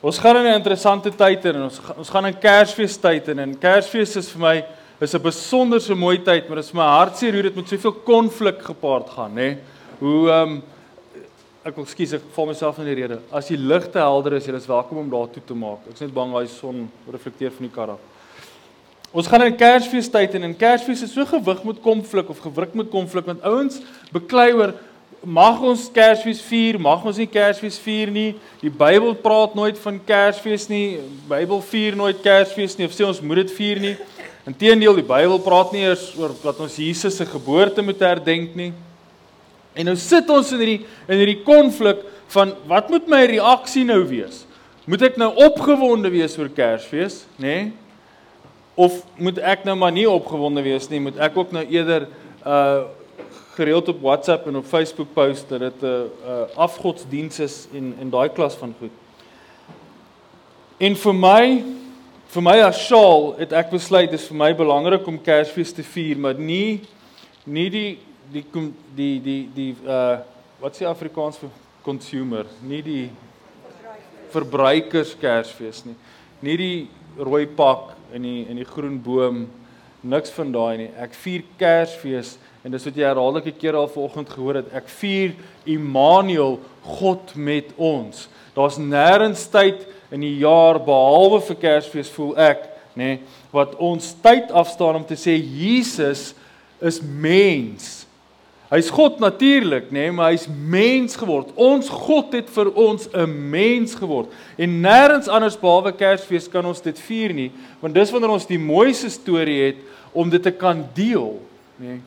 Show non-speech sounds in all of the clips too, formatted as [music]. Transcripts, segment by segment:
Ons gaan in 'n interessante tyd in en ons ons gaan in Kersfees tyd in en Kersfees is vir my is 'n besonderse mooi tyd, maar dit is my hartseer hoe dit met soveel konflik gepaard gaan, nê? Hoe ehm um, ek wil skuis ek val myself in die rede. As die ligte helder is, jy is welkom om daartoe te maak. Ek's net bang daai son reflekteer van die kar af. Ons gaan in Kersfees tyd en in Kersfees is so gewig met konflik of gewrik met konflik want ouens beklei oor mag ons Kersfees vier, mag ons nie Kersfees vier nie. Die Bybel praat nooit van Kersfees nie. Die Bybel vier nooit Kersfees nie of sê ons moet dit vier nie. Inteendeel, die Bybel praat nie eers oor dat ons Jesus se geboorte moet herdenk nie. En nou sit ons in hierdie in hierdie konflik van wat moet my reaksie nou wees? Moet ek nou opgewonde wees oor Kersfees, nê? Nee? Of moet ek nou maar nie opgewonde wees nie, moet ek ook nou eerder uh gereeld op WhatsApp en op Facebook post dat dit 'n uh, uh, afgodsdiens is en en daai klas van goed. En vir my vir my as Shaal het ek besluit dis vir my belangrik om Kersfees te vier, maar nie nie die die die die die, die uh wat sê Afrikaans vir consumer, nie die verbruikers Kersfees nie. Nie die rooi pak in die in die groen boom niks van daai nie. Ek vier Kersfees En dis wat jy herhaaldelike kere al vanoggend gehoor het. Ek vier Immanuel, God met ons. Daar's nêrens tyd in die jaar behalwe vir Kersfees voel ek, nê, nee, wat ons tyd afstaan om te sê Jesus is mens. Hy's God natuurlik, nê, nee, maar hy's mens geword. Ons God het vir ons 'n mens geword. En nêrens anders behalwe Kersfees kan ons dit vier nie, want dis wanneer ons die mooiste storie het om dit te kan deel, nê. Nee.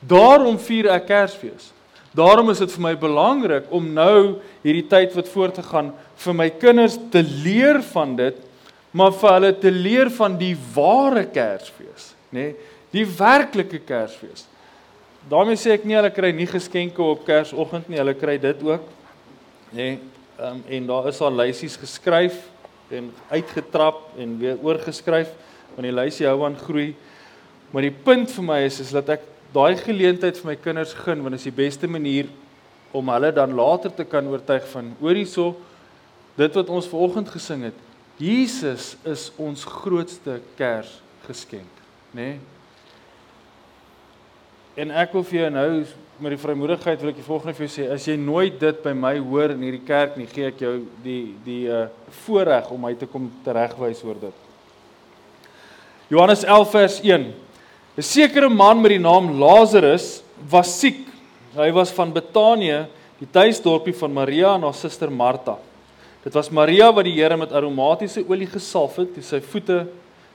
Daarom vier ek Kersfees. Daarom is dit vir my belangrik om nou hierdie tyd wat voor te gaan vir my kinders te leer van dit, maar vir hulle te leer van die ware Kersfees, nê? Nee, die werklike Kersfees. daarmee sê ek nie hulle kry nie geskenke op Kersoggend nie, hulle kry dit ook. Nê? Nee, um, en daar is al lysies geskryf en uitgetrap en weer oorgeskryf want die lysie hou aan groei. Maar die punt vir my is is dat ek daai geleentheid vir my kinders gun want dit is die beste manier om hulle dan later te kan oortuig van hoor hierso dit wat ons vanoggend gesing het Jesus is ons grootste Kersgeskenk nê nee? en ek wil vir jou nou met die vrymoedigheid wil ek die volgende vir jou sê as jy nooit dit by my hoor in hierdie kerk nie gee ek jou die die uh voorreg om my te kom teregwys oor dit Johannes 11 vers 1 'n sekere man met die naam Lazarus was siek. Hy was van Betanië, die tuisdorpie van Maria en haar suster Martha. Dit was Maria wat die Here met aromatiese olie gesalf het, toe sy voete,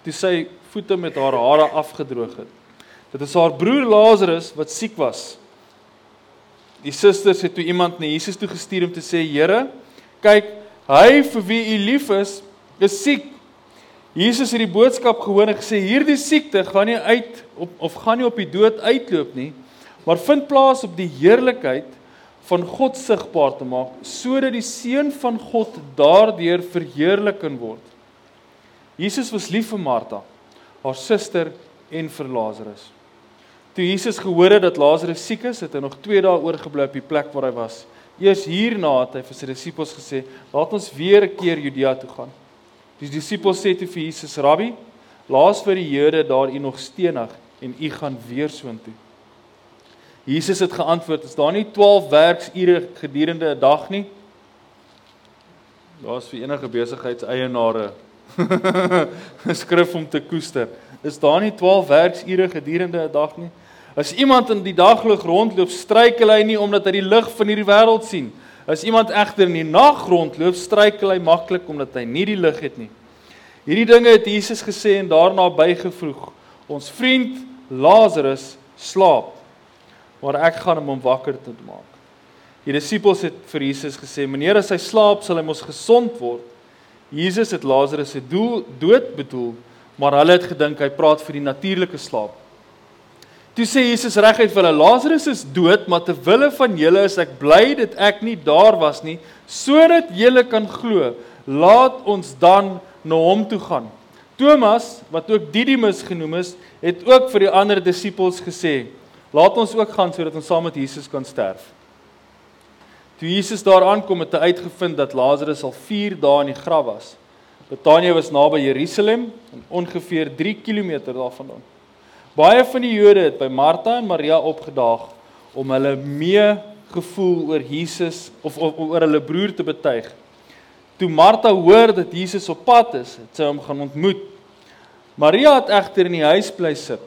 toe sy voete met haar hare afgedroog het. Dit is haar broer Lazarus wat siek was. Die susters het toe iemand na Jesus toe gestuur om te sê: "Here, kyk, hy vir wie u lief is, is siek." Jesus het die boodskap gehoor en gesê hierdie siekte gaan nie uit op of gaan nie op die dood uitloop nie, maar vind plaas op die heerlikheid van God sigbaar te maak sodat die seun van God daardeur verheerlik kan word. Jesus was lief vir Martha, haar suster en vir Lazarus. Toe Jesus gehoor het dat Lazarus siek is, het hy nog 2 dae oorgebly op die plek waar hy was. Eers hierna het hy vir sy disippels gesê: "Laat ons weer 'n keer Judea toe gaan." Die disippels sê toe vir Jesus: "Rabbi, laas vir die Jode daar u nog stenig en u gaan weer soontoe." Jesus het geantwoord: "Is daar nie 12 werksure gedurende 'n dag nie?" Daar's vir enige besigheidseienaare [laughs] 'n skrif om te koester. Is daar nie 12 werksure gedurende 'n dag nie? As iemand in die daglig rondloop, struikel hy nie omdat hy die lig van hierdie wêreld sien nie As iemand egter in die nag rondloop, struikel hy maklik omdat hy nie die lig het nie. Hierdie dinge het Jesus gesê en daarna bygevoeg: Ons vriend Lazarus slaap, maar ek gaan hom om wakker te maak. Die disippels het vir Jesus gesê: "Meneer, as hy slaap, sal hy mos gesond word." Jesus het Lazarus se dood bedoel, maar hulle het gedink hy praat vir die natuurlike slaap. Toe sê Jesus reguit vir hulle: Lazarus is dood, maar ter wille van julle is ek bly dat ek nie daar was nie, sodat julle kan glo. Laat ons dan na hom toe gaan. Thomas, wat ook Didimus genoem is, het ook vir die ander disippels gesê: Laat ons ook gaan sodat ons saam met Jesus kan sterf. Toe Jesus daar aankom het hy uitgevind dat Lazarus al 4 dae in die graf was. Betanië was naby Jerusalem ongeveer 3 km daarvandaan. Baie van die Jode het by Martha en Maria opgedaag om hulle mee gevoel oor Jesus of, of oor hulle broer te betuig. Toe Martha hoor dat Jesus op pad is, het sy hom gaan ontmoet. Maria het egter in die huis bly sit.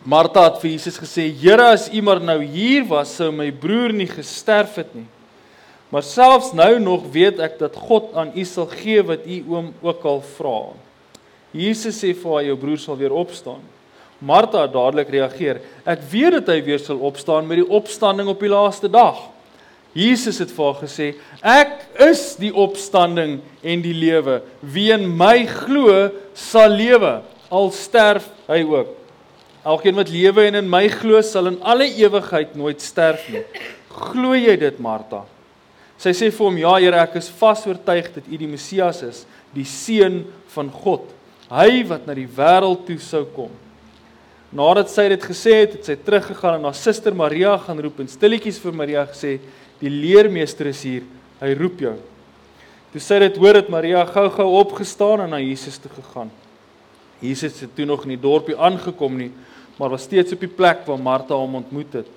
Martha het vir Jesus gesê: "Here, as U maar nou hier was, sou my broer nie gesterf het nie. Maar selfs nou nog weet ek dat God aan U sal gee wat U oom ook al vra." Jesus sê vir haar: "Jou broer sal weer opstaan." Martha het dadelik reageer: "Ek weet dat hy weer sal opstaan met die opstanding op die laaste dag." Jesus het vir haar gesê: "Ek is die opstanding en die lewe. Wie in my glo, sal lewe, al sterf hy ook." Elkeen wat lewe en in my glo sal in alle ewigheid nooit sterf nie. Glo jy dit, Martha? Sy sê vir hom: "Ja, Here, ek is vas oortuig dat U die Messias is, die seun van God, hy wat na die wêreld toe sou kom." Nadat sy dit gesê het, het sy teruggegaan en haar suster Maria gaan roep en stilletjies vir Maria gesê: "Die leermeester is hier, hy roep jou." Toe sy dit hoor, het Maria gou-gou opgestaan en na Jesus toe gegaan. Jesus het toe nog in die dorpie aangekom nie, maar was steeds op die plek waar Martha hom ontmoet het.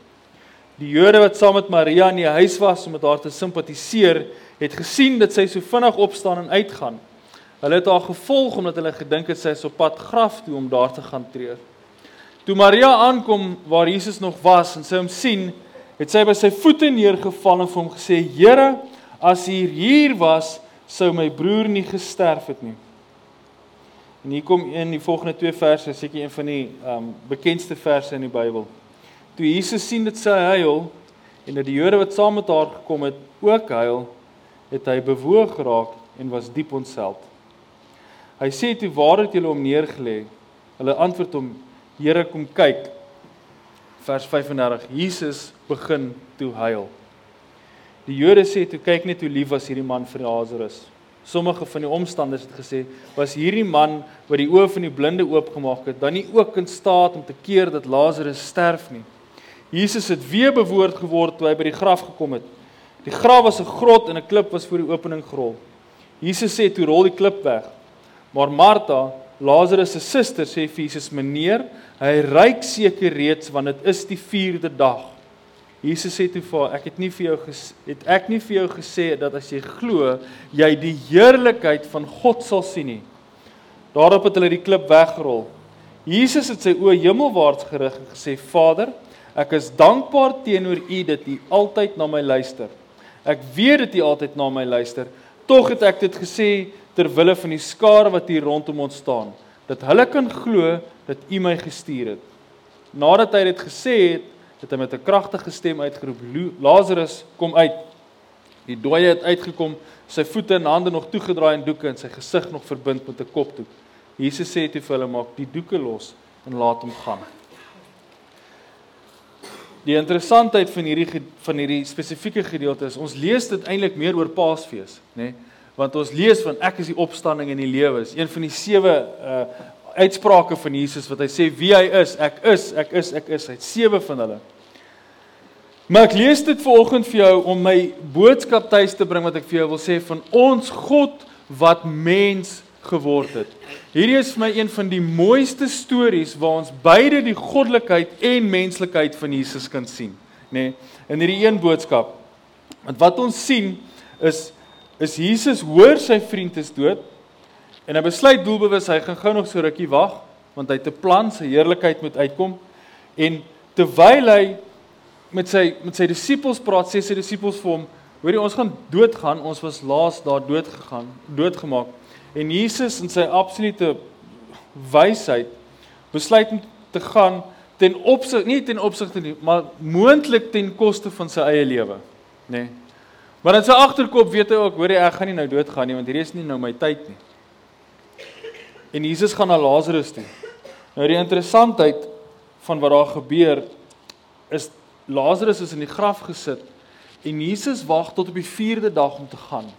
Die Jode wat saam met Maria in die huis was om met haar te simpatiseer, het gesien dat sy so vinnig opstaan en uitgaan. Hulle het haar gevolg omdat hulle gedink het sy is op pad graf toe om daar te gaan treur. Toe Maria aankom waar Jesus nog was en sy hom sien, het sy by sy voete neergeval en vir hom gesê: "Here, as U hier was, sou my broer nie gesterf het nie." En hier kom in die volgende twee verse, seker een van die um bekendste verse in die Bybel. Toe Jesus sien dit sy huil en dat die Jode wat saam met haar gekom het ook huil, het hy bewoog geraak en was diep ontseld. Hy sê toe: "Waar het julle hom neergelê?" Hulle antwoord hom: "Here, kom kyk." Vers 35. Jesus begin toe huil. Die Jode sê toe: "Kyk net hoe lief was hierdie man vir Lazarus." Sommige van die omstanders het gesê, was hierdie man wat die oë van die blinde oopgemaak het, dan nie ook in staat om te keer dat Lazarus sterf nie. Jesus het weer bewoord geword toe hy by die graf gekom het. Die graf was 'n grot en 'n klip was voor die opening gerol. Jesus sê toe rol die klip weg. Maar Martha, Lazarus se suster, sê vir Jesus: "Meneer, hy ryk seker reeds want dit is die 4de dag." Jesus sê toe vir haar, ek het nie vir jou het ek nie vir jou gesê dat as jy glo, jy die heerlikheid van God sal sien nie. Daarop het hulle die klip weggerol. Jesus het sy oë hemelwaarts gerig en gesê: "Vader, ek is dankbaar teenoor U dat U altyd na my luister. Ek weet dat U altyd na my luister. Tog het ek dit gesê ter wille van die skare wat hier rondom ons staan, dat hulle kan glo dat U my gestuur het." Nadat hy dit gesê het, het hy met 'n kragtige stem uitgeroep: "Lazarus, kom uit." Die dooie het uitgekom, sy voete en hande nog toegedraai in doeke en sy gesig nog verbind met 'n kopdoek. Jesus sê toe vir hulle: "Maak die doeke los en laat hom gaan." Die interessantheid van hierdie van hierdie spesifieke gedeelte is ons lees dit eintlik meer oor Paasfees, nê? Nee? Want ons lees van ek is die opstanding en die lewe is een van die sewe uh uitsprake van Jesus wat hy sê wie hy is, ek is, ek is, ek is. Hy het sewe van hulle. Maar ek lees dit vanoggend vir jou om my boodskap tuis te bring wat ek vir jou wil sê van ons God wat mens geword het. Hierdie is vir my een van die mooiste stories waar ons beide die goddelikheid en menslikheid van Jesus kan sien, nê? Nee, in hierdie een boodskap. Want wat ons sien is is Jesus hoor sy vriend is dood en hy besluit doelbewus hy gaan gou nog so rukkie wag want hy het 'n plan sy heerlikheid moet uitkom en terwyl hy met sy met sy disippels praat, sê sy disippels vir hom: "Hoorie, ons gaan doodgaan. Ons was laas daar dood gegaan, doodgemaak." En Jesus in sy absolute wysheid besluit om te gaan ten opsig nie ten opsigte nie, maar moontlik ten koste van sy eie lewe, nê. Nee. Maar in sy agterkop weet hy ook, hoorie, ek gaan nie nou doodgaan nie, want hierdie is nie nou my tyd nie. En Jesus gaan na Lazarus toe. Nou die interessantheid van wat daar gebeur is Lazarus is in die graf gesit en Jesus wag tot op die 4de dag om te gaan.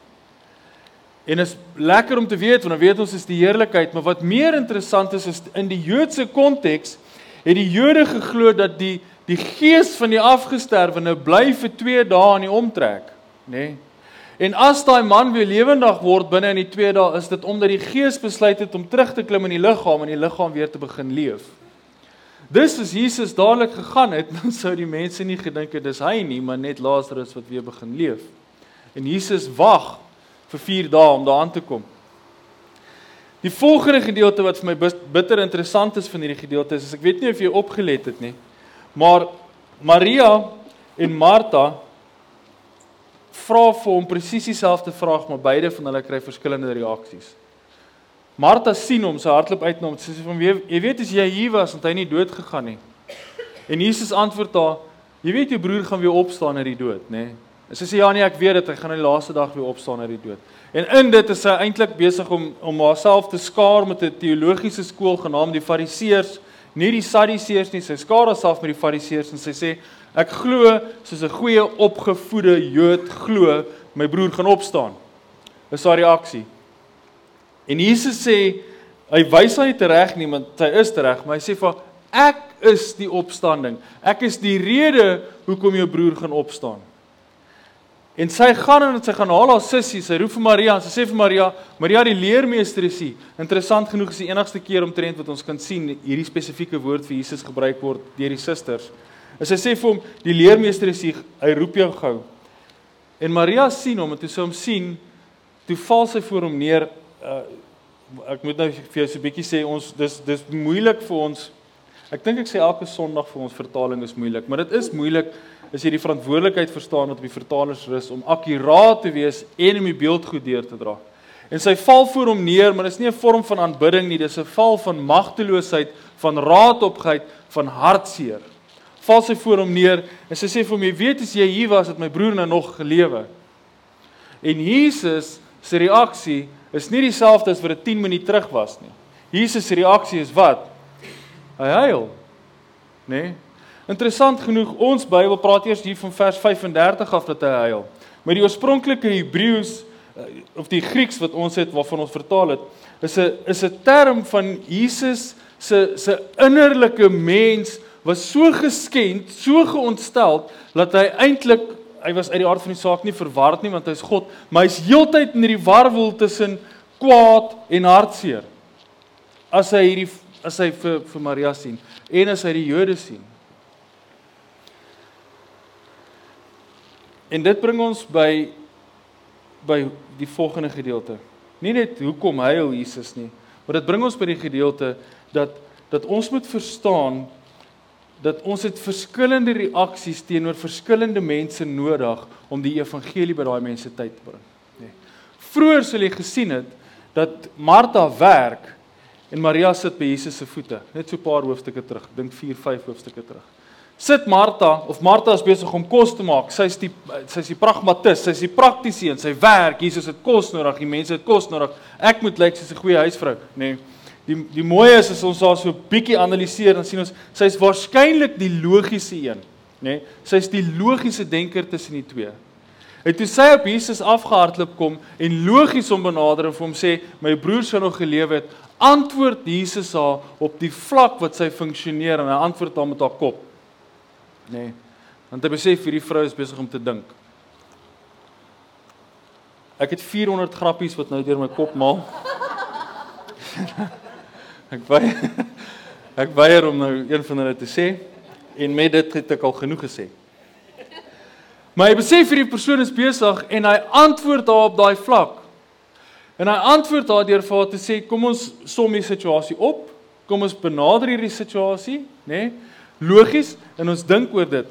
En is lekker om te weet want dan weet ons is die heerlikheid, maar wat meer interessant is is in die Joodse konteks het die Jode geglo dat die Die gees van die afgesterwene bly vir 2 dae in die omtrek, nê? Nee. En as daai man weer lewendig word binne in die 2 dae, is dit omdat die gees besluit het om terug te klim in die liggaam en die liggaam weer te begin leef. Dis as Jesus dadelik gegaan het, [laughs] dan sou die mense nie gedink het dis hy nie, maar net Lazarus wat weer begin leef. En Jesus wag vir 4 dae om daaraan te kom. Die volgende gedeelte wat vir my bitter interessant is van hierdie gedeelte is, is ek weet nie of jy opgelet het nie, maar Maria en Martha vra vir hom presies dieselfde vraag, maar beide van hulle kry verskillende reaksies. Martha sien hom, sy hardloop uit na hom, sy sê vir hom: "Jy weet as jy hier was, het hy nie dood gegaan nie." En Jesus antwoord haar: "Jy weet jou broer gaan weer opstaan uit die dood, nê?" Nee? Sy sê: "Ja nee, ek weet dit, hy gaan in die laaste dag weer opstaan uit die dood." En in dit is sy eintlik besig om om haarself te skaar met 'n teologiese skool genaamd die Fariseërs, nie die Sadduseërs nie. Sy skaar haarself met die Fariseërs en sy sê: "Ek glo soos 'n goeie opgevoede Jood glo, my broer gaan opstaan." Dis haar reaksie. En Jesus sê hy wys haar nie reg nie, want sy is reg, maar hy sê vir ek is die opstanding. Ek is die rede hoekom jou broer gaan opstaan. En sy gaan en sy gaan haal haar sussie, sy roep vir Maria en sy sê vir Maria, Maria die leermeester is hier. Interessant genoeg is die enigste keer omtrent wat ons kan sien hierdie spesifieke woord vir Jesus gebruik word deur die susters. En sy sê vir hom, die leermeester is hier, hy roep jou gou. En Maria sien hom en toe sy hom sien, toe val sy voor hom neer. Uh, ek moet nou vir jou so 'n bietjie sê ons dis dis moeilik vir ons. Ek dink ek sê elke Sondag vir ons vertaling is moeilik, maar dit is moeilik as jy die verantwoordelikheid verstaan wat op die vertalers rus om akkuraat te wees en om die beeld goed deur te dra. En sy val voor hom neer, maar dit is nie 'n vorm van aanbidding nie, dis 'n val van magteloosheid, van raadopgeit, van hartseer. Val sy voor hom neer en sy sê vir hom: "Jy weet as jy hier was, het my broer nou nog gelewe." En Jesus se reaksie is nie dieselfde as wat dit 10 minute terug was nie. Jesus se reaksie is wat? Hy huil. Né? Nee? Interessant genoeg, ons Bybel praat eers hier van vers 35 af dat hy huil. Maar die oorspronklike Hebreëus eh, of die Grieks wat ons het waarvan ons vertaal het, is 'n is 'n term van Jesus se se innerlike mens was so geskend, so geontstel dat hy eintlik hy was uit die aard van die saak nie verward nie want hy's God, maar hy's heeltyd in hierdie warwel tussen kwaad en hartseer. As hy hierdie as hy vir vir Maria sien en as hy die Jode sien. En dit bring ons by by die volgende gedeelte. Nie net hoekom huil Jesus nie, maar dit bring ons by die gedeelte dat dat ons moet verstaan dat ons het verskillende reaksies teenoor verskillende mense nodig om die evangelie by daai mense tyd te bring. Nee. Vroeger sal jy gesien het dat Martha werk en Maria sit by Jesus se voete, net so 'n paar hoofstukke terug, dink 4, 5 hoofstukke terug sit Martha of Martha is besig om kos te maak. Sy's die sy's die pragmatis, sy's die praktiese een. Sy werk, Jesus het kos nodig, die mense het kos nodig. Ek moet lyk soos 'n goeie huisvrou, nê. Nee. Die die mooi is as ons daar so 'n bietjie analiseer dan sien ons sy's waarskynlik die logiese een, nê. Nee. Sy's die logiese denker tussen die twee. En toe sy op Jesus afgehardloop kom en logies hom benader en vir hom sê my broer sou nog geleef het, antwoord Jesus haar op die vlak wat sy funksioneer en hy antwoord haar met haar kop nê. Nee, want hy besef hierdie vrou is besig om te dink. Ek het 400 grappies wat nou deur my kop maal. [laughs] ek weier [laughs] ek weier om nou een van hulle te sê en met dit het ek al genoeg gesê. Maar hy besef hierdie persoon is besig en hy antwoord haar op daai vlak. En hy antwoord haar deur vir haar te sê kom ons som die situasie op. Kom ons benader hierdie situasie, nê? Nee? logies en ons dink oor dit.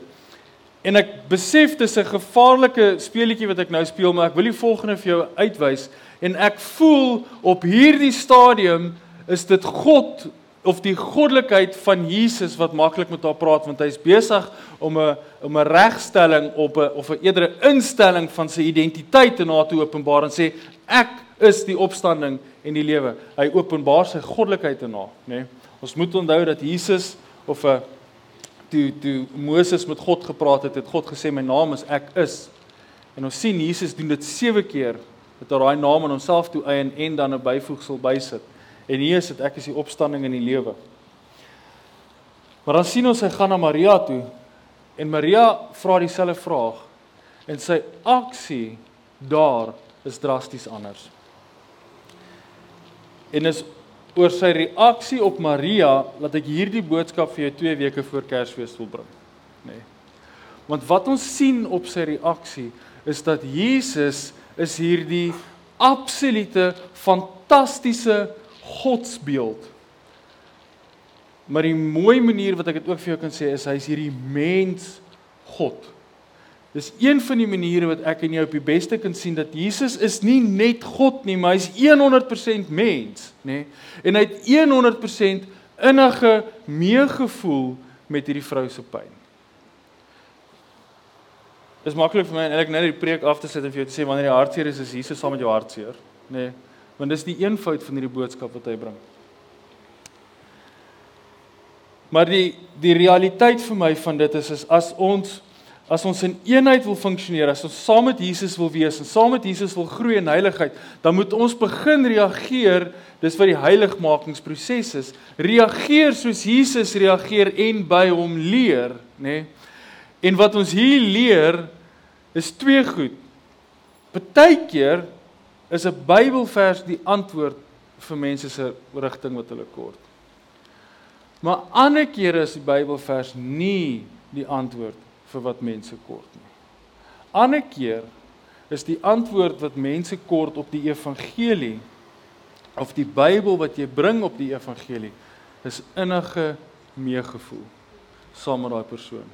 En ek besef dis 'n gevaarlike speletjie wat ek nou speel, maar ek wil die volgende vir jou uitwys en ek voel op hierdie stadium is dit God of die goddelikheid van Jesus wat maklik met haar praat want hy's besig om 'n om 'n regstelling op 'n of 'n eerder instelling van sy identiteit in haar te openbaar en sê ek is die opstanding en die lewe. Hy openbaar sy goddelikheid in haar, nê. Nee. Ons moet onthou dat Jesus of 'n toe toe Moses met God gepraat het, het God gesê my naam is ek is. En ons sien Jesus doen dit 7 keer met daai naam aan homself toe eien en dan 'n byvoegsel bysit. En hier is dit ek is die opstanding en die lewe. Maar dan sien ons hy gaan na Maria toe En Maria vra dieselfde vraag en sy aksie daar is drasties anders. En is oor sy reaksie op Maria dat ek hierdie boodskap vir jou 2 weke voor Kersfees wil bring, nê. Nee. Want wat ons sien op sy reaksie is dat Jesus is hierdie absolute fantastiese godsbeeld. Maar die mooi manier wat ek dit ook vir jou kan sê is hy's hierdie mens God. Dis een van die maniere wat ek en jy op die beste kan sien dat Jesus is nie net God nie, maar hy's 100% mens, nê? Nee? En hy het 100% innige meegevoel met hierdie vrou se pyn. Dis maklik vir my en ek net die preek af te sit en vir jou te sê wanneer jy hartseer is, is Jesus saam met jou hartseer, nê? Nee? Want dis die eenvoud van hierdie boodskap wat hy bring. Maar die die realiteit vir my van dit is, is as ons As ons in eenheid wil funksioneer, as ons saam met Jesus wil wees en saam met Jesus wil groei in heiligheid, dan moet ons begin reageer, dis wat die heiligmakingsproses is. Reageer soos Jesus reageer en by hom leer, nê? Nee? En wat ons hier leer is twee goed. Partykeer is 'n Bybelvers die antwoord vir mense se rigting wat hulle kort. Maar ander kere is die Bybelvers nie die antwoord vir wat mense kort nie. Ander keer is die antwoord wat mense kort op die evangelie of die Bybel wat jy bring op die evangelie is innige meegevoel saam met daai persoon.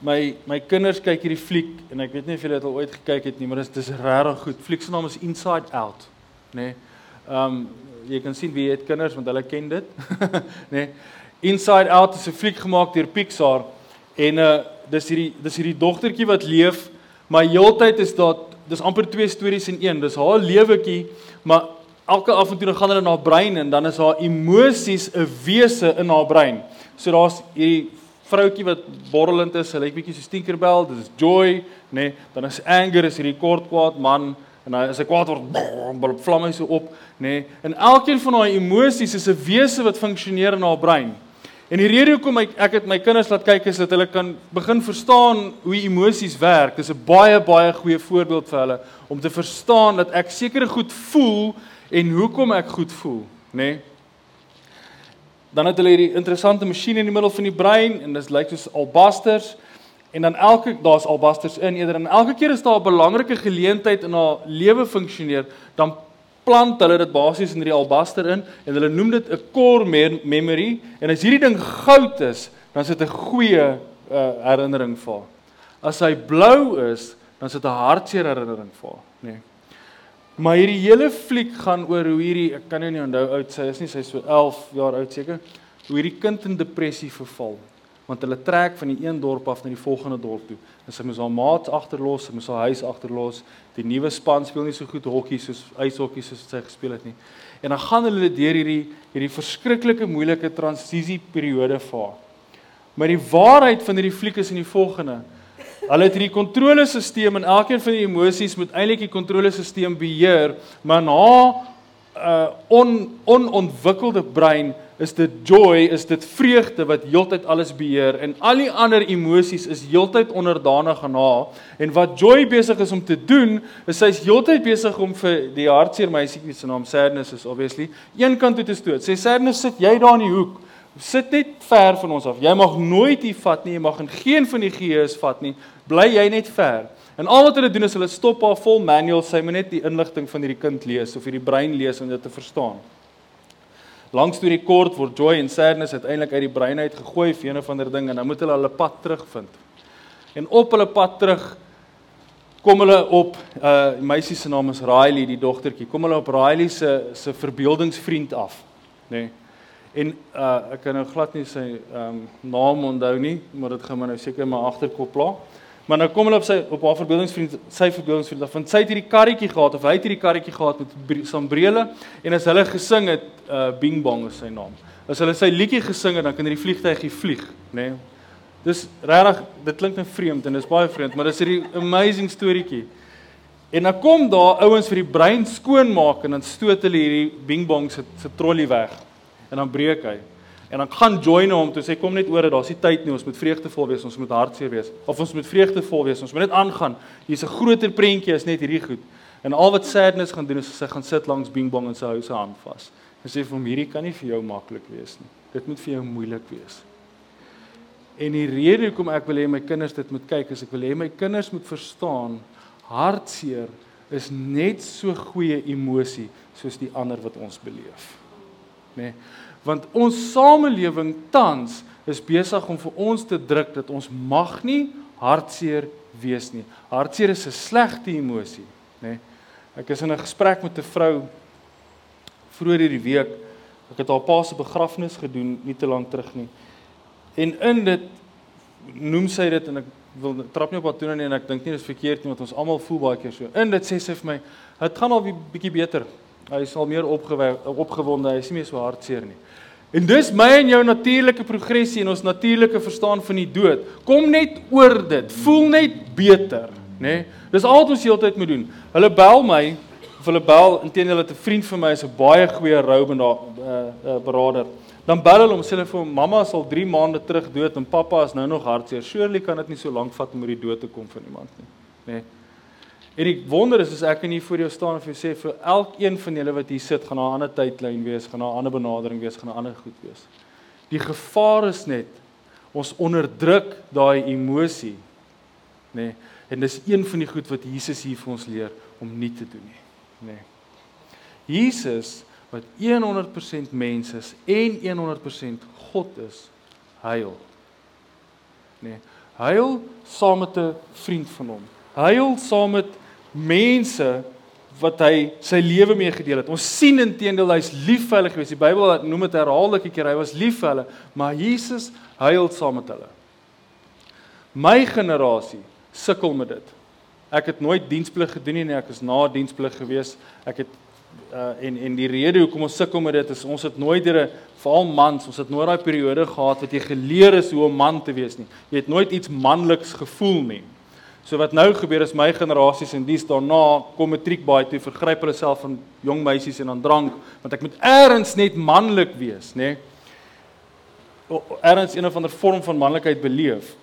My my kinders kyk hierdie fliek en ek weet nie of julle dit al ooit gekyk het nie, maar dit is regtig goed. Fliek se naam is Inside Out, nê. Nee. Ehm um, jy kan sien wie het kinders want hulle ken dit, [laughs] nê. Nee. Inside Out is 'n fliek gemaak deur Pixar En uh dis hierdie dis hierdie dogtertjie wat leef, maar heeltyd is daar dis amper twee stories in een. Dis haar lewetjie, maar elke af en toe dan gaan hulle na haar brein en dan is haar emosies 'n wese in haar brein. So daar's hierdie vroutjie wat borrelend is, sy lyk bietjie so Tinkerbell, dis joy, nê? Nee, dan is anger is hierdie kort kwaad man en hy as hy kwaad word, brrr, vlam hy so op, nê? Nee, en elkeen van haar emosies is 'n wese wat funksioneer in haar brein. En die rede hoekom ek ek het my kinders laat kyk is dat hulle kan begin verstaan hoe emosies werk. Dit is 'n baie baie goeie voorbeeld vir hulle om te verstaan dat ek sekere goed voel en hoekom ek goed voel, nê? Nee? Dan het hulle hierdie interessante masjien in die middel van die brein en dit lyk soos albasters en dan elke daar's albasters in eerder en elke keer as daar 'n belangrike geleentheid in haar lewe funksioneer, dan plant hulle dit basies in die albaster in en hulle noem dit 'n core memory en as hierdie ding goud is, dan is dit 'n goeie uh, herinnering vir haar. As hy blou is, dan is dit 'n hartseer herinnering vir haar, nê. Nee. Maar hierdie hele fliek gaan oor hoe hierdie ek kan nou nie onthou oud sy is nie, sy is so 11 jaar oud seker, hoe hierdie kind in depressie verval want hulle trek van die een dorp af na die volgende dorp toe. En sy moes haar maats agterlos, sy moes haar huis agterlos. Die nuwe span speel nie so goed hokkie soos ijshokkie soos sy gespeel het nie. En dan gaan hulle deur hierdie hierdie verskriklike moeilike transisieperiode vaar. Maar die waarheid van hierdie fliek is in die volgende. Hulle het hierdie kontrolesisteem en elkeen van die emosies moet eintlik die kontrolesisteem beheer, maar na 'n uh, on onontwikkelde brein is dit joy, is dit vreugde wat heeltyd alles beheer en al die ander emosies is heeltyd onderdanig aan haar. En wat joy besig is om te doen, is sy's heeltyd besig om vir die hartseer meisietjie se naam sadness is obviously een kant toe te stoot. Sê sadness sit jy daar in die hoek. Sit net ver van ons af. Jy mag nooit hier vat nie, jy mag in geen van die gees vat nie. Bly jy net ver. En al wat hulle doen is hulle stop haar vol manual, sy moet net die inligting van hierdie kind lees of hierdie brein lees om dit te verstaan. Lang storie kort word joy en sadness uiteindelik uit die brein uit gegooi vir een of ander ding en dan moet hulle hulle pad terugvind. En op hulle pad terug kom hulle op 'n uh, meisie se naam is Riley, die dogtertjie. Kom hulle op Riley se se verbeeldingsvriend af, nê. Nee. En uh ek kan nou glad nie sy ehm um, naam onthou nie, maar dit gaan my nou seker in my agterkop pla. Maar nou kom hulle op sy op haar verbeeldingsvriend, sy verbeeldingsvriend, want sy het hierdie karretjie gehad of hy het hierdie karretjie gehad met sambrele en as hulle gesing het, uh Bing Bong is sy naam. As hulle sy liedjie gesing het, dan kan hierdie vliegtygie vlieg, nê. Nee. Dis regtig, dit klink net vreemd en dis baie vreemd, maar dis hierdie amazing storieetjie. En dan kom daar ouens vir die brein skoon maak en dan stoot hulle hierdie Bing Bong se se trolly weg. En dan breek hy. En dan gaan join hom toe sê kom net oor dat daar's nie tyd nie, ons moet vreugdevol wees, ons moet hartseer wees of ons moet vreugdevol wees, ons moet net aangaan. Hier's 'n groter prentjie as net hierdie goed. En al wat sadness gaan doen is sy gaan sit langs Bing Bong en sy hou sy hand vas. En sê vir hom hierdie kan nie vir jou maklik wees nie. Dit moet vir jou moeilik wees. En die rede hoekom ek wil hê my kinders dit moet kyk is ek wil hê my kinders moet verstaan hartseer is net so goeie emosie soos die ander wat ons beleef. Nê? Nee want ons samelewing tans is besig om vir ons te druk dat ons mag nie hartseer wees nie. Hartseer is 'n slegte emosie, nê. Nee. Ek is in 'n gesprek met 'n vrou vroeër hierdie week. Ek het haar pa se begrafnis gedoen nie te lank terug nie. En in dit noem sy dit en ek wil trap nie op haar tone nie en ek dink nie dis verkeerd nie want ons almal voel baie keer so. In dit sê sy vir my, dit gaan al bietjie beter. Hy is al meer opgewonde, hy is nie meer so hartseer nie. En dis my en jou natuurlike progressie en ons natuurlike verstaan van die dood. Kom net oor dit. Voel net beter, nê? Nee? Dis al wat ons heeltyd moet doen. Hulle bel my of hulle bel intendeel dat 'n vriend van my is 'n baie goeie rou berader. Dan bel hulle hom sê hulle vir mamma is al 3 maande terug dood en pappa is nou nog hartseer. Surely kan dit nie so lank vat om oor die dood te kom van iemand nie, nê? Nee? En die wonder is as ek in hier voor jou staan en vir jou sê vir elkeen van julle wat hier sit, gaan 'n ander tydlyn wees, gaan 'n ander benadering wees, gaan 'n ander goed wees. Die gevaar is net ons onderdruk daai emosie, nê? Nee, en dis een van die goed wat Jesus hier vir ons leer om nie te doen nie, nê? Nee. Jesus wat 100% mens is en 100% God is, huil. Nê? Nee, huil saam met 'n vriend van hom. Huil saam met mense wat hy sy lewe mee gedeel het. Ons sien intedeel hy's lief vir hulle gewees. Die Bybel noem dit herhaaldelike keer hy was lief vir hulle, maar Jesus huil saam met hulle. My generasie sukkel met dit. Ek het nooit diensplig gedoen nie, ek is na diensplig gewees. Ek het uh en en die rede hoekom ons sukkel met dit is ons het nooit deur 'n veral mans, ons het nooit daai periode gehad wat jy geleer is hoe om man te wees nie. Jy het nooit iets manliks gevoel nie. So wat nou gebeur is my generasies en dis daarna kom matriek baie toe vergryp hulle self van jong meisies en aan drank want ek moet eers net manlik wees, nê? Nee? Eers een of ander vorm van manlikheid beleef.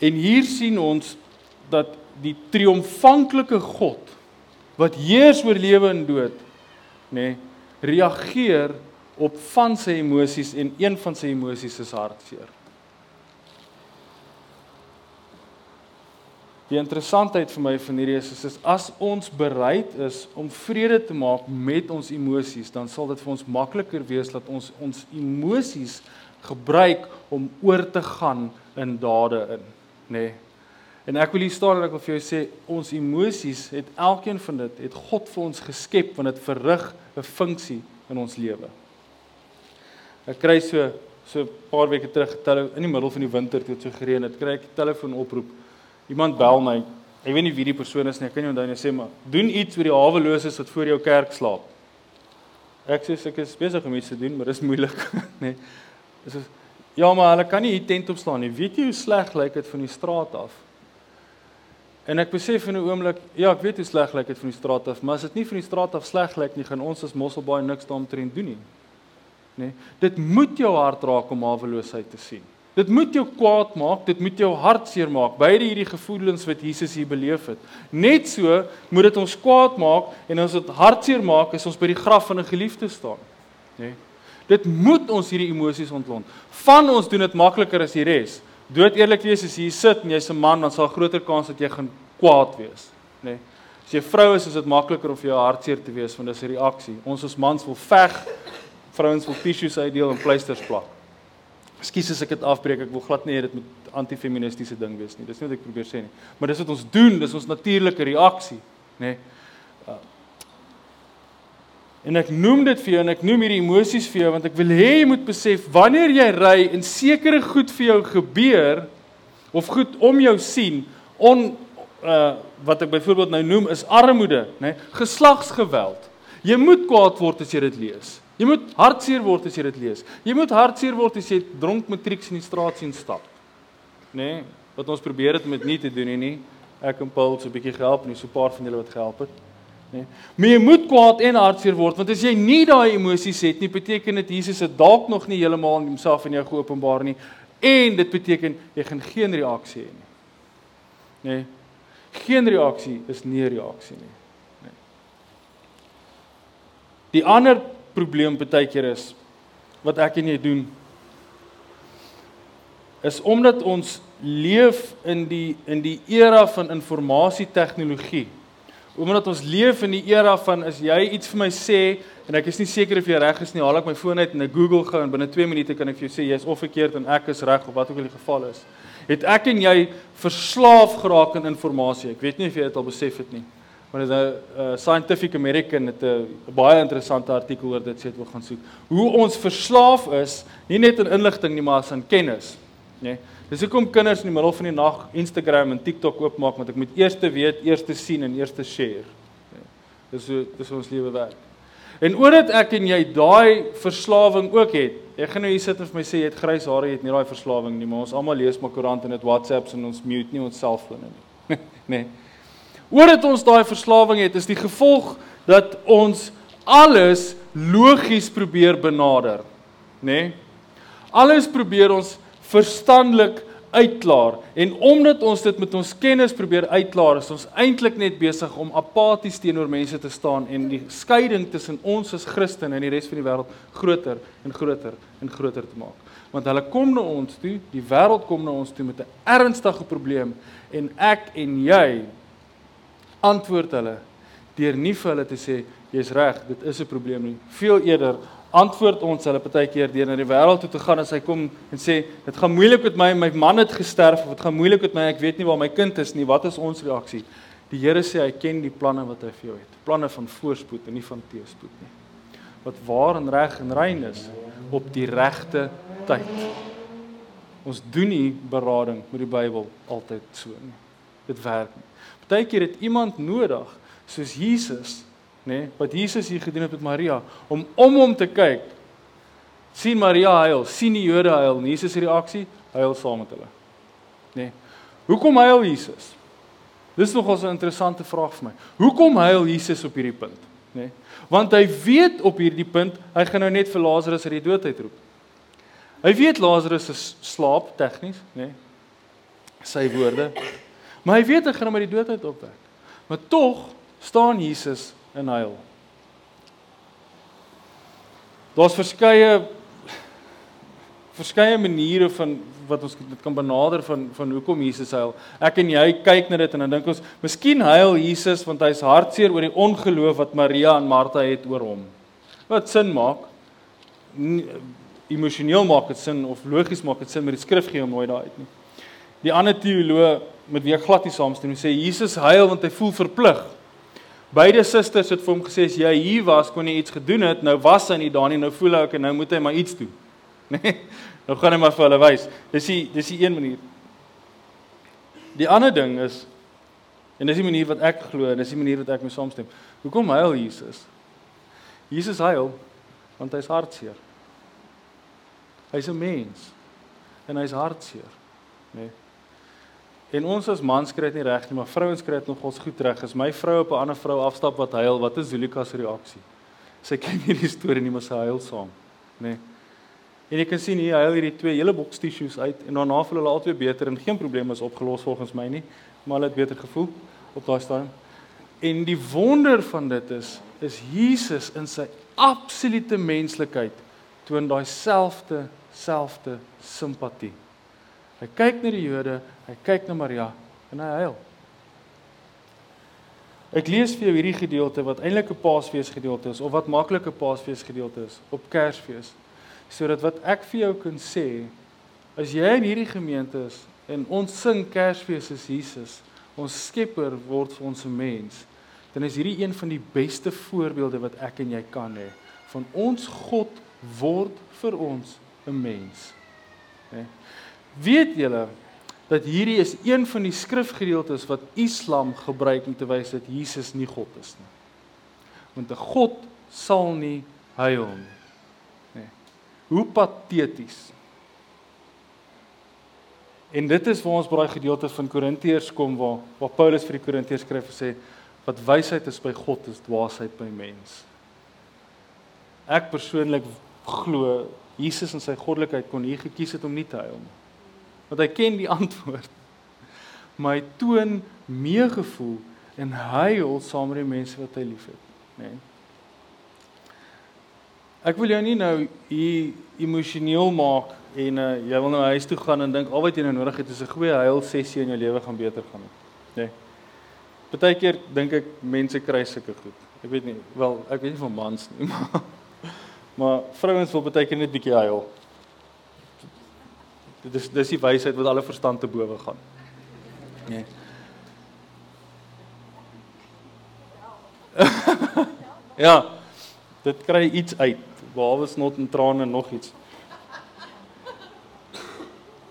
En hier sien ons dat die triomfanklike God wat heers oor lewe en dood, nê, nee, reageer op van sy emosies en een van sy emosies is hartseer. Die interessantheid vir my van hierdie is, is is as ons bereid is om vrede te maak met ons emosies, dan sal dit vir ons makliker wees dat ons ons emosies gebruik om oor te gaan in dade in, nê. Nee. En ek wil hier staan en ek wil vir jou sê ons emosies het elkeen van dit het God vir ons geskep want dit verrig 'n funksie in ons lewe. Ek kry so so 'n paar weke terug in die middel van die winter toe dit so gereën het, kry ek 'n telefoon oproep Iemand bel my. Ek weet nie wie die persoon is nie. Ek kan nie onthou nie. Sê maar, doen iets vir die haweloses wat voor jou kerk slaap. Ek sê ek is besig om iets te doen, maar dit is moeilik, nê. Dis is Ja, maar hulle kan nie hier tent op staan nie. Weet jy hoe sleg lyk dit van die straat af? En ek besef in 'n oomblik, ja, ek weet hoe sleg lyk dit van die straat af, maar as dit nie van die straat af sleg lyk nie, gaan ons as Mosselbaai niks daaroor doen nie. Nê? Nee. Dit moet jou hart raak om haweloosheid te sien. Dit moet jou kwaad maak, dit moet jou hartseer maak. Beide hierdie gevoelens wat Jesus hier beleef het. Net so moet dit ons kwaad maak en as dit hartseer maak, is ons by die graf van 'n geliefde staan. Nê? Nee. Dit moet ons hierdie emosies ontlont. Van ons doen dit makliker as die res. Dood eerlik wees as jy sit en jy's 'n man, dan sal groter kans dat jy gaan kwaad wees, nê? Nee. As jy vrou is, is dit makliker om vir jou hartseer te wees want dis 'n reaksie. Ons as mans wil veg, vrouens wil tissues uitdeel en pleisters plak. Ekskuus as ek dit afbreek, ek wil glad nie hê dit moet antifeministiese ding wees nie. Dis nie wat ek probeer sê nie. Maar dis wat ons doen, dis ons natuurlike reaksie, nê? Nee. Uh, en ek noem dit vir jou en ek noem hierdie emosies vir jou want ek wil hê jy moet besef wanneer jy ry en sekere goed vir jou gebeur of goed om jou sien, on uh wat ek byvoorbeeld nou noem is armoede, nê? Nee, geslagsgeweld. Jy moet kwaad word as jy dit lees. Jy moet hartseer word as jy dit lees. Jy moet hartseer word as jy dronk matrieks in die straat sien stap. Nê? Nee, wat ons probeer het met nie te doen nie nie. Ek en Paul so 'n bietjie gehelp en so 'n paar van julle wat gehelp het. nê. Maar jy moet kwaad en hartseer word want as jy nie daai emosies het nie, beteken dit Jesus het dalk nog nie heeltemal homself in jou geopenbaar nie en dit beteken jy gaan geen reaksie hê nie. Nê. Geen reaksie is nie reaksie nie. Nê. Die ander probleem baie keer is wat ek en jy doen is omdat ons leef in die in die era van informasie tegnologie. Omdat ons leef in die era van as jy iets vir my sê en ek is nie seker of jy reg is nie, haal ek my foon uit en ek Google gou en binne 2 minute kan ek vir jou sê jy's of verkeerd en ek is reg of wat ook al die geval is. Het ek en jy verslaaf geraak aan in informasie. Ek weet nie of jy dit al besef het nie. Maar 'n uh, Scientific American het 'n baie interessante artikel oor dit dit wil gaan soek. Hoe ons verslaaf is, nie net in inligting nie, maar aan kennis, nê. Nee. Dis hoekom kinders in die middel van die nag Instagram en TikTok oopmaak want ek moet eers weet, eers sien en eers share. Ja. Dis so dis ons lewe werk. En omdat ek en jy daai verslawing ook het. Ek gaan nou hier sit en vir my sê jy het grys hare, jy het nie daai verslawing nie, maar ons almal lees maar koerant en dit WhatsApps en ons mute nie ons selfone nie. [laughs] nee. Omdat ons daai verslawing het, is die gevolg dat ons alles logies probeer benader, nê? Nee? Alles probeer ons verstandelik uitklaar en omdat ons dit met ons kennis probeer uitklaar is ons eintlik net besig om apaties teenoor mense te staan en die skeiding tussen ons as Christene en die res van die wêreld groter en groter en groter te maak. Want hulle kom na ons toe, die wêreld kom na ons toe met 'n ernstige probleem en ek en jy antwoord hulle deur nie vir hulle te sê jy's reg, dit is 'n probleem nie. Veel eerder antwoord ons hulle baie keer deur na die wêreld toe te gaan en hy kom en sê dit gaan moeilik met my my man het gesterf of dit gaan moeilik met my ek weet nie waar my kind is nie. Wat is ons reaksie? Die Here sê hy ken die planne wat hy vir jou het. Planne van voorspoed en nie van teëspoed nie. Wat waar en reg en rein is op die regte tyd. Ons doen nie berading met die Bybel altyd so nie. Dit werk nie baie keer het iemand nodig soos Jesus nê, nee, wat Jesus hier gedoen het met Maria om om hom te kyk. sien Maria huil, sien die Jode huil, en Jesus se reaksie, huil saam met hulle. Nê. Nee. Hoekom huil Jesus? Dis nogal 'n interessante vraag vir my. Hoekom huil Jesus op hierdie punt? Nê? Nee. Want hy weet op hierdie punt, hy gaan nou net vir Lazarus uit die dood uitroep. Hy weet Lazarus is slaap tegnies, nê? Nee. Sy woorde. Maar hy weet hy gaan hom uit die dood uit opwek. Maar tog staan Jesus in huil. Daar's verskeie verskeie maniere van wat ons dit kan benader van van hoekom Jesus huil. Ek en jy kyk na dit en dan dink ons, miskien huil Jesus want hy's hartseer oor die ongeloof wat Maria en Martha het oor hom. Wat sin maak? Emosioneel maak dit sin of logies maak dit sin, maar die skrif gee hom nooit daai uit nie. Die ander teoloog met wie ek glad nie saamstem nie, sê Jesus huil want hy voel verplig Beide susters het vir hom gesê as jy hier was kon jy iets gedoen het. Nou was hy nie daar nie. Nou voel hy ek en nou moet hy maar iets doen. [laughs] Nee. Nou gaan hy maar vir hulle wys. Dis die dis die een manier. Die ander ding is en dis die manier wat ek glo en dis die manier wat ek mee saamstem. Hoekom huil Jesus? Jesus huil want hy's hartseer. Hy's 'n mens en hy's hartseer, né? Nee. En ons as mans kry dit nie reg nie, maar vrouens kry dit nogals goed reg. As my vrou op 'n ander vrou afstap wat huil, wat is Zulika se reaksie? Sy ken hierdie storie nie, maar sy huil saam, nê. Nee. En jy kan sien hier huil hierdie twee hele boks tissues uit en daarna voel hulle albei beter en geen probleem is opgelos volgens my nie, maar hulle het beter gevoel op daai stadium. En die wonder van dit is is Jesus in sy absolute menslikheid toon daai selfde selfde simpatie. Hy kyk na die Jode, hy kyk na Maria en hy huil. Ek lees vir jou hierdie gedeelte wat eintlik 'n Paasfees gedeelte is of wat maklike Paasfees gedeelte is op Kersfees. Sodat wat ek vir jou kan sê, as jy in hierdie gemeente is en ons sing Kersfees is Jesus, ons Skepper word vir ons 'n mens, dan is hierdie een van die beste voorbeelde wat ek en jy kan hê van ons God word vir ons 'n mens. Hè? Weet julle dat hierdie is een van die skrifgedeeltes wat Islam gebruik om te wys dat Jesus nie God is nie. Want 'n God sal nie huil nie. Nee. Hoe pateties. En dit is waar ons by daai gedeelte van Korintiërs kom waar waar Paulus vir die Korintiërs skryf en sê wat wysheid is by God is dwaasheid by mens. Ek persoonlik glo Jesus in sy goddelikheid kon hier gekies het om nie te huil nie. Want hy ken die [laughs] antwoord. Maar hy toon meegevoel en huil saam met die mense wat hy liefhet, nê. Nee. Ek wil jou nie nou hier emosioneel maak en uh, jy wil nou huis toe gaan en dink al wat jy nou nodig het is 'n goeie huil sessie in jou lewe gaan beter gaan. Nê. Nee. Partykeer dink ek mense kry sulke goed. Ek weet nie, wel, ek weet nie van mans nie, [laughs] maar maar vrouens wil partykeer net bietjie huil. Dit is dis die wysheid wat alle verstand te bowe gaan. Nee. [laughs] ja. Dit kry iets uit. Behalwe snot en trane en nog iets.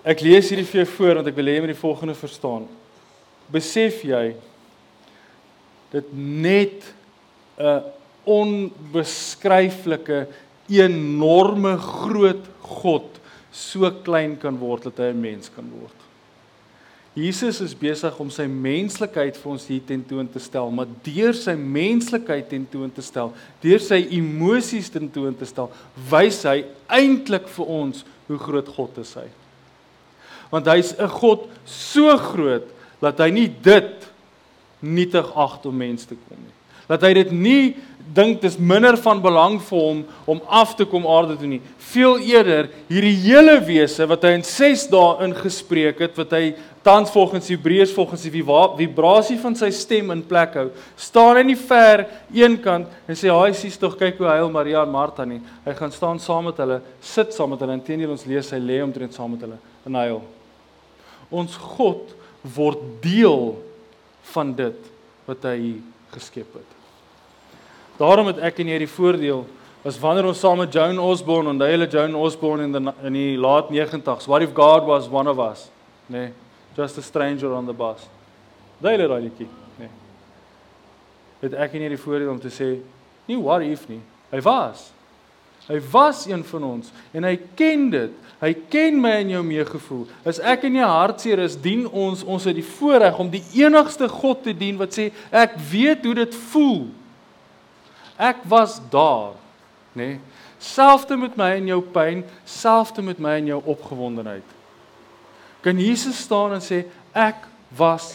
Ek lees hierdie vir jou voor want ek wil hê jy moet die volgende verstaan. Besef jy dit net 'n onbeskryflike enorme groot God so klein kan word dat hy 'n mens kan word. Jesus is besig om sy menslikheid vir ons hier tentoon te stel, maar deur sy menslikheid tentoon te stel, deur sy emosies tentoon te stel, wys hy eintlik vir ons hoe groot God is hy. Want hy's 'n God so groot dat hy nie dit nietig ag om mens te kom nie. Dat hy dit nie dink dis minder van belang vir hom om af te kom aarde toe nie. Veel eerder hierdie hele wese wat hy in 6 dae ingespreek het, wat hy tans volgens Hebreërs volgens die vibrasie van sy stem in plek hou, staan hy nie ver eenkant en sê haai sies tog kyk hoe huil Maria en Martha nie. Hy gaan staan saam met hulle, sit saam met hulle en teenoor ons lees hy lê omtrent saam met hulle en huil. Ons God word deel van dit wat hy geskep het. Daarom het ek en jy die voordeel as wanneer ons saam met Joan Osborne en hulle Joan Osborne in die in die laat 90s, what if God was one of us, nê? Nee, just a stranger on the bus. Daai daai liedjie, nê. Nee. Het ek en jy die voordeel om te sê, nie what if nie. Hy was. Hy was een van ons en hy ken dit. Hy ken my en jou meegevoel. As ek in jou hartseer is, dien ons ons het die voorreg om die enigste God te dien wat sê ek weet hoe dit voel. Ek was daar, nê? Nee, selfde met my en jou pyn, selfde met my en jou opgewondenheid. Kan Jesus staan en sê ek was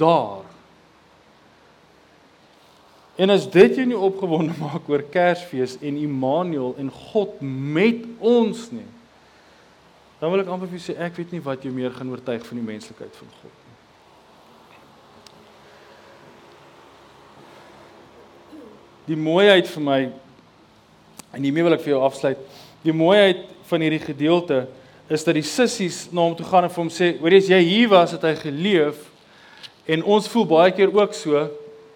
daar? En as dit jou nie opgewonde [laughs] maak oor Kersfees en Immanuel en God met ons nie, dan wil ek amper vir jou sê ek weet nie wat jou meer gaan oortuig van die menslikheid van God nie. Die mooiheid vir my en hiermee wil ek vir jou afsluit. Die mooiheid van hierdie gedeelte is dat die sissies na hom toe gaan en vir hom sê, "Hoor jy, as jy hier was, het hy geleef." En ons voel baie keer ook so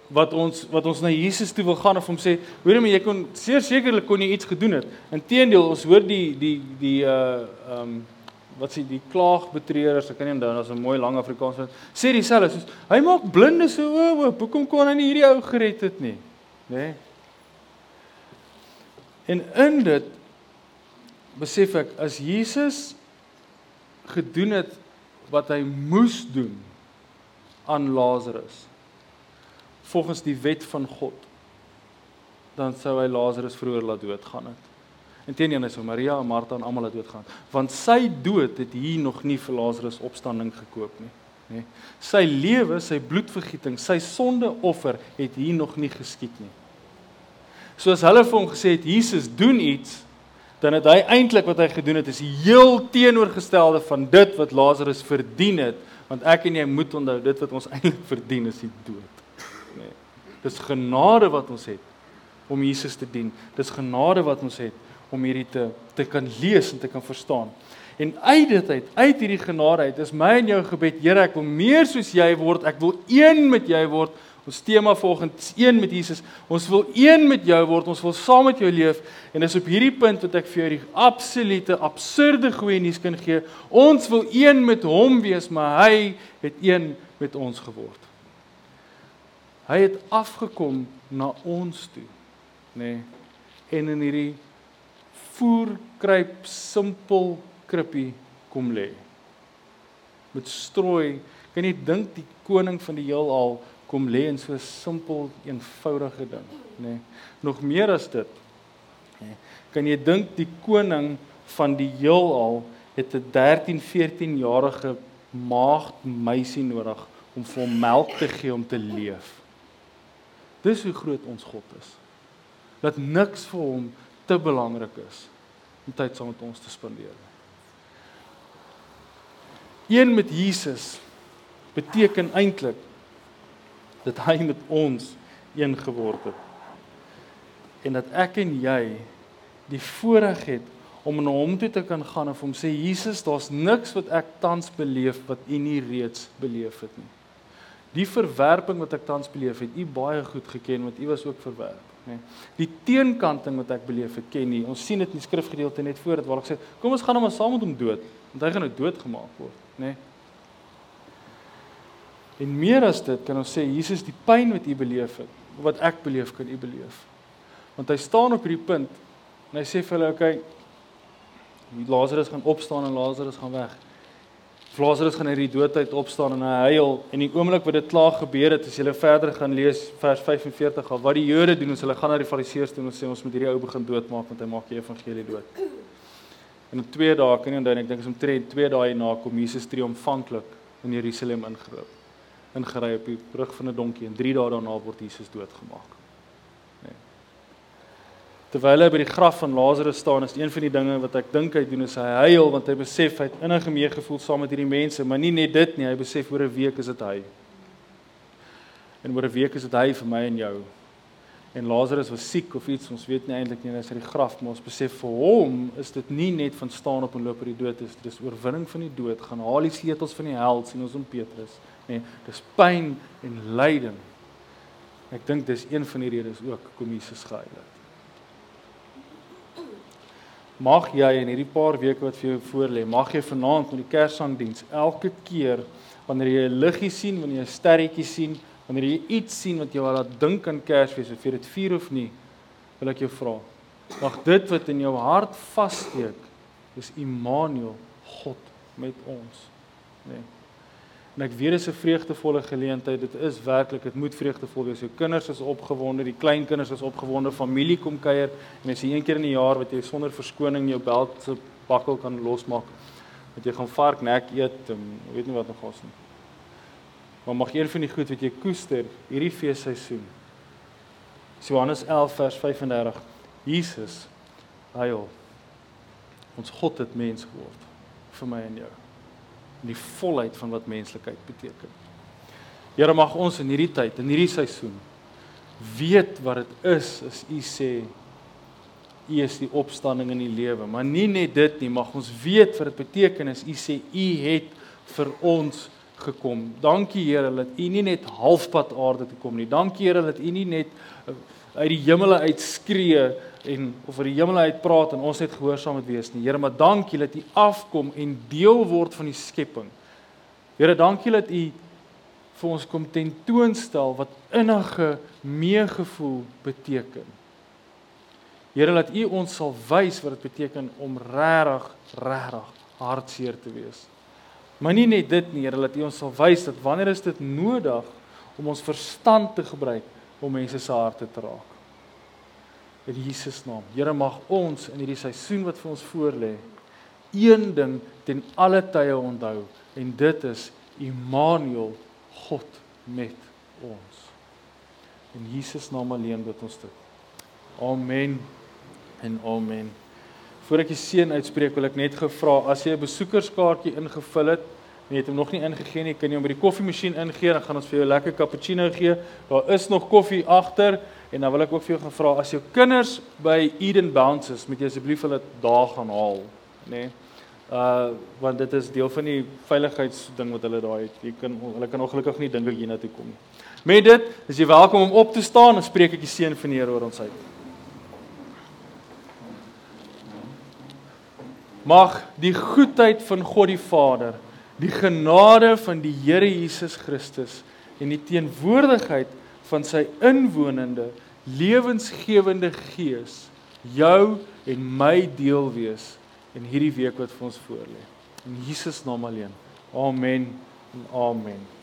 wat ons wat ons na Jesus toe wil gaan of hom sê, hoor jy, jy kon seker sekerlik kon jy iets gedoen het. Inteendeel, ons hoor die die die uh um, wat sê die klaagbetreurers, ek kan nie onthou, daar's 'n mooi lang Afrikaans wat sê dieselfde soos hy maak blinde se oë oop. Hoekom kon hy nie hierdie ou gered het nie? Né? Nee? En in dit besef ek as Jesus gedoen het wat hy moes doen aan Lazarus volgens die wet van God dan sou hy Lazarus vroeër laat doodgaan het. Inteendeel hy sou Maria Martha en almal laat doodgaan, want sy dood het hier nog nie vir Lazarus opstanding gekoop nie, nê. Sy lewe, sy bloedvergieting, sy sondeoffer het hier nog nie geskied nie. Soos hulle vir hom gesê het Jesus doen iets, dan het hy eintlik wat hy gedoen het is heel teenoorgestelde van dit wat Lazarus verdien het, want ek en jy moet onthou dit wat ons eintlik verdien is die dood. Dis genade wat ons het om Jesus te dien. Dis genade wat ons het om hierdie te te kan lees en te kan verstaan. En uit dit uit, uit hierdie genade uit, is my en jou gebed, Here, ek wil meer soos jy word. Ek wil een met jy word. Ons tema volgende is een met Jesus. Ons wil een met jou word. Ons wil saam met jou leef. En dis op hierdie punt wat ek vir jou die absolute absurde goeie nuus kan gee. Ons wil een met hom wees, maar hy het een met ons geword. Hy het afgekom na ons toe, nê? Nee, en in hierdie voerkruip simpel krippie kom lê. Met strooi, kan jy dink die koning van die heelal kom lê in so 'n simpel, eenvoudige ding, nê. Nee. Nog meer as dit. Nê. Nee. Kan jy dink die koning van die heelal het 'n 13, 14 jarige maagd meisie nodig om vir hom melk te gee om te leef. Dis hoe groot ons God is. Dat niks vir hom te belangrik is om tyd saam met ons te spandeer nie. Een met Jesus beteken eintlik dat hy met ons een geword het. En dat ek en jy die voorreg het om na hom toe te kan gaan en hom sê Jesus, daar's niks wat ek tans beleef wat u nie reeds beleef het nie. Die verwerping wat ek tans beleef het, u baie goed geken want u was ook verwerp, nê. Die teenkanting wat ek beleef het, ken u. Ons sien dit in die skrifgedeelte net voor dit waar ek sê, kom ons gaan hom saam met hom dood, want hy gaan nou doodgemaak word, nê. En meer as dit kan ons sê Jesus die pyn wat u beleef het, wat ek beleef kan u beleef. Want hy staan op hierdie punt en hy sê vir hulle, "Oké, Lazarus gaan opstaan en Lazarus gaan weg." Lazarus gaan uit die dood uit opstaan en hy huil en die oomblik wat dit klaar gebeur het, as jy verder gaan lees vers 45 al wat die Jode doen, is hulle gaan na die Fariseërs toe en sê ons moet hierdie ou begin doodmaak want hy maak die evangelie dood. En in 2 dae, kan jy onthou, ek dink is omtrent 2 dae na kom Jesus triomfantlik in Jerusalem ingeroep ingery op die rug van 'n donkie en 3 dae daarna word Jesus doodgemaak. Terwyl hy by die graf van Lazarus staan, is een van die dinge wat ek dink hy doen is hy huil want hy besef hy het innige meegevoel saam met hierdie mense, maar nie net dit nie, hy besef oor 'n week is dit hy. En oor 'n week is dit hy vir my en jou. En Lazarus was siek of iets, ons weet nie eintlik nie, hy's uit die graf, maar ons besef vir hom is dit nie net van staan op en loop uit die dood is, dis oorwinning van die dood, gaan haal die sleutels van die hel sien ons om Petrus nê. Dis pyn en lyding. Ek dink dis een van die redes ook kom Jesus gehuil het. Mag jy in hierdie paar weke wat vir jou voorlê, mag jy vanaand met die Kerssangdiens elke keer wanneer jy 'n liggie sien, wanneer jy 'n sterretjie sien, wanneer jy iets sien wat jou laat dink aan Kersfees of jy dit vier of nie, wil ek jou vra. Mag dit wat in jou hart vassteek, is Immanuel, God met ons, nê. Nee. En ek weet dit is 'n vreugdevolle geleentheid. Dit is werklik, dit moet vreugdevol wees. Jou kinders is opgewonde, die kleinkinders is opgewonde, familie kom kuier en as jy een keer in die jaar wat jy sonder verskoning jou beld se bakkel kan losmaak, dat jy gaan vark nek eet, en, weet nie wat nog gaan nie. Maar mag een van die goed wat jy koester hierdie feesseisoen. Johannes 11 vers 35. Jesus huil. Ons God het mens geword vir my en jou in die volheid van wat menslikheid beteken. Here mag ons in hierdie tyd, in hierdie seisoen weet wat dit is as U sê U is die opstanding in die lewe, maar nie net dit nie, mag ons weet wat dit beteken as U sê U het vir ons gekom. Dankie Here dat U nie net halfpad aarde toe kom nie. Dankie Here dat U nie net uh, uit die hemele uitskree en of uit die hemel uit praat en ons net gehoorsaam moet wees nie. Here, maar dankie dat U afkom en deel word van die skepping. Here, dankie dat U vir ons kom tentoonstel wat innige meegevoel beteken. Here, laat U ons sal wys wat dit beteken om regtig, regtig hartseer te wees. Maar nie net dit nie, Here, laat U ons sal wys dat wanneer is dit nodig om ons verstand te gebruik om mense se harte te raak in Jesus naam. Here mag ons in hierdie seisoen wat vir ons voorlê, een ding ten alle tye onthou en dit is Immanuel, God met ons. In Jesus naam alleen bid ons dit. Amen en amen. Voordat ek die seën uitspreek, wil ek net gevra as jy 'n besoekerskaartjie ingevul het, en jy het hom nog nie ingegee nie, kan jy hom by die koffiemasjien ingee, dan gaan ons vir jou lekker cappuccino gee. Daar is nog koffie agter. En dan wil ek ook vir jou gaan vra as jou kinders by Eden Bounce is, moet jy asseblief hulle daar gaan haal, nê? Nee? Uh want dit is deel van die veiligheidsding wat hulle daar het. Jy kan hulle kan ongelukkig nie dink ek hier na toe kom nie. Met dit, is jy welkom om op te staan en spreek ek die seën van die Here oor ons uit. Mag die goedheid van God die Vader, die genade van die Here Jesus Christus en die teenwoordigheid van sy inwonende lewensgewende gees jou en my deel wees in hierdie week wat vir ons voorlê. In Jesus naam alleen. Amen en amen.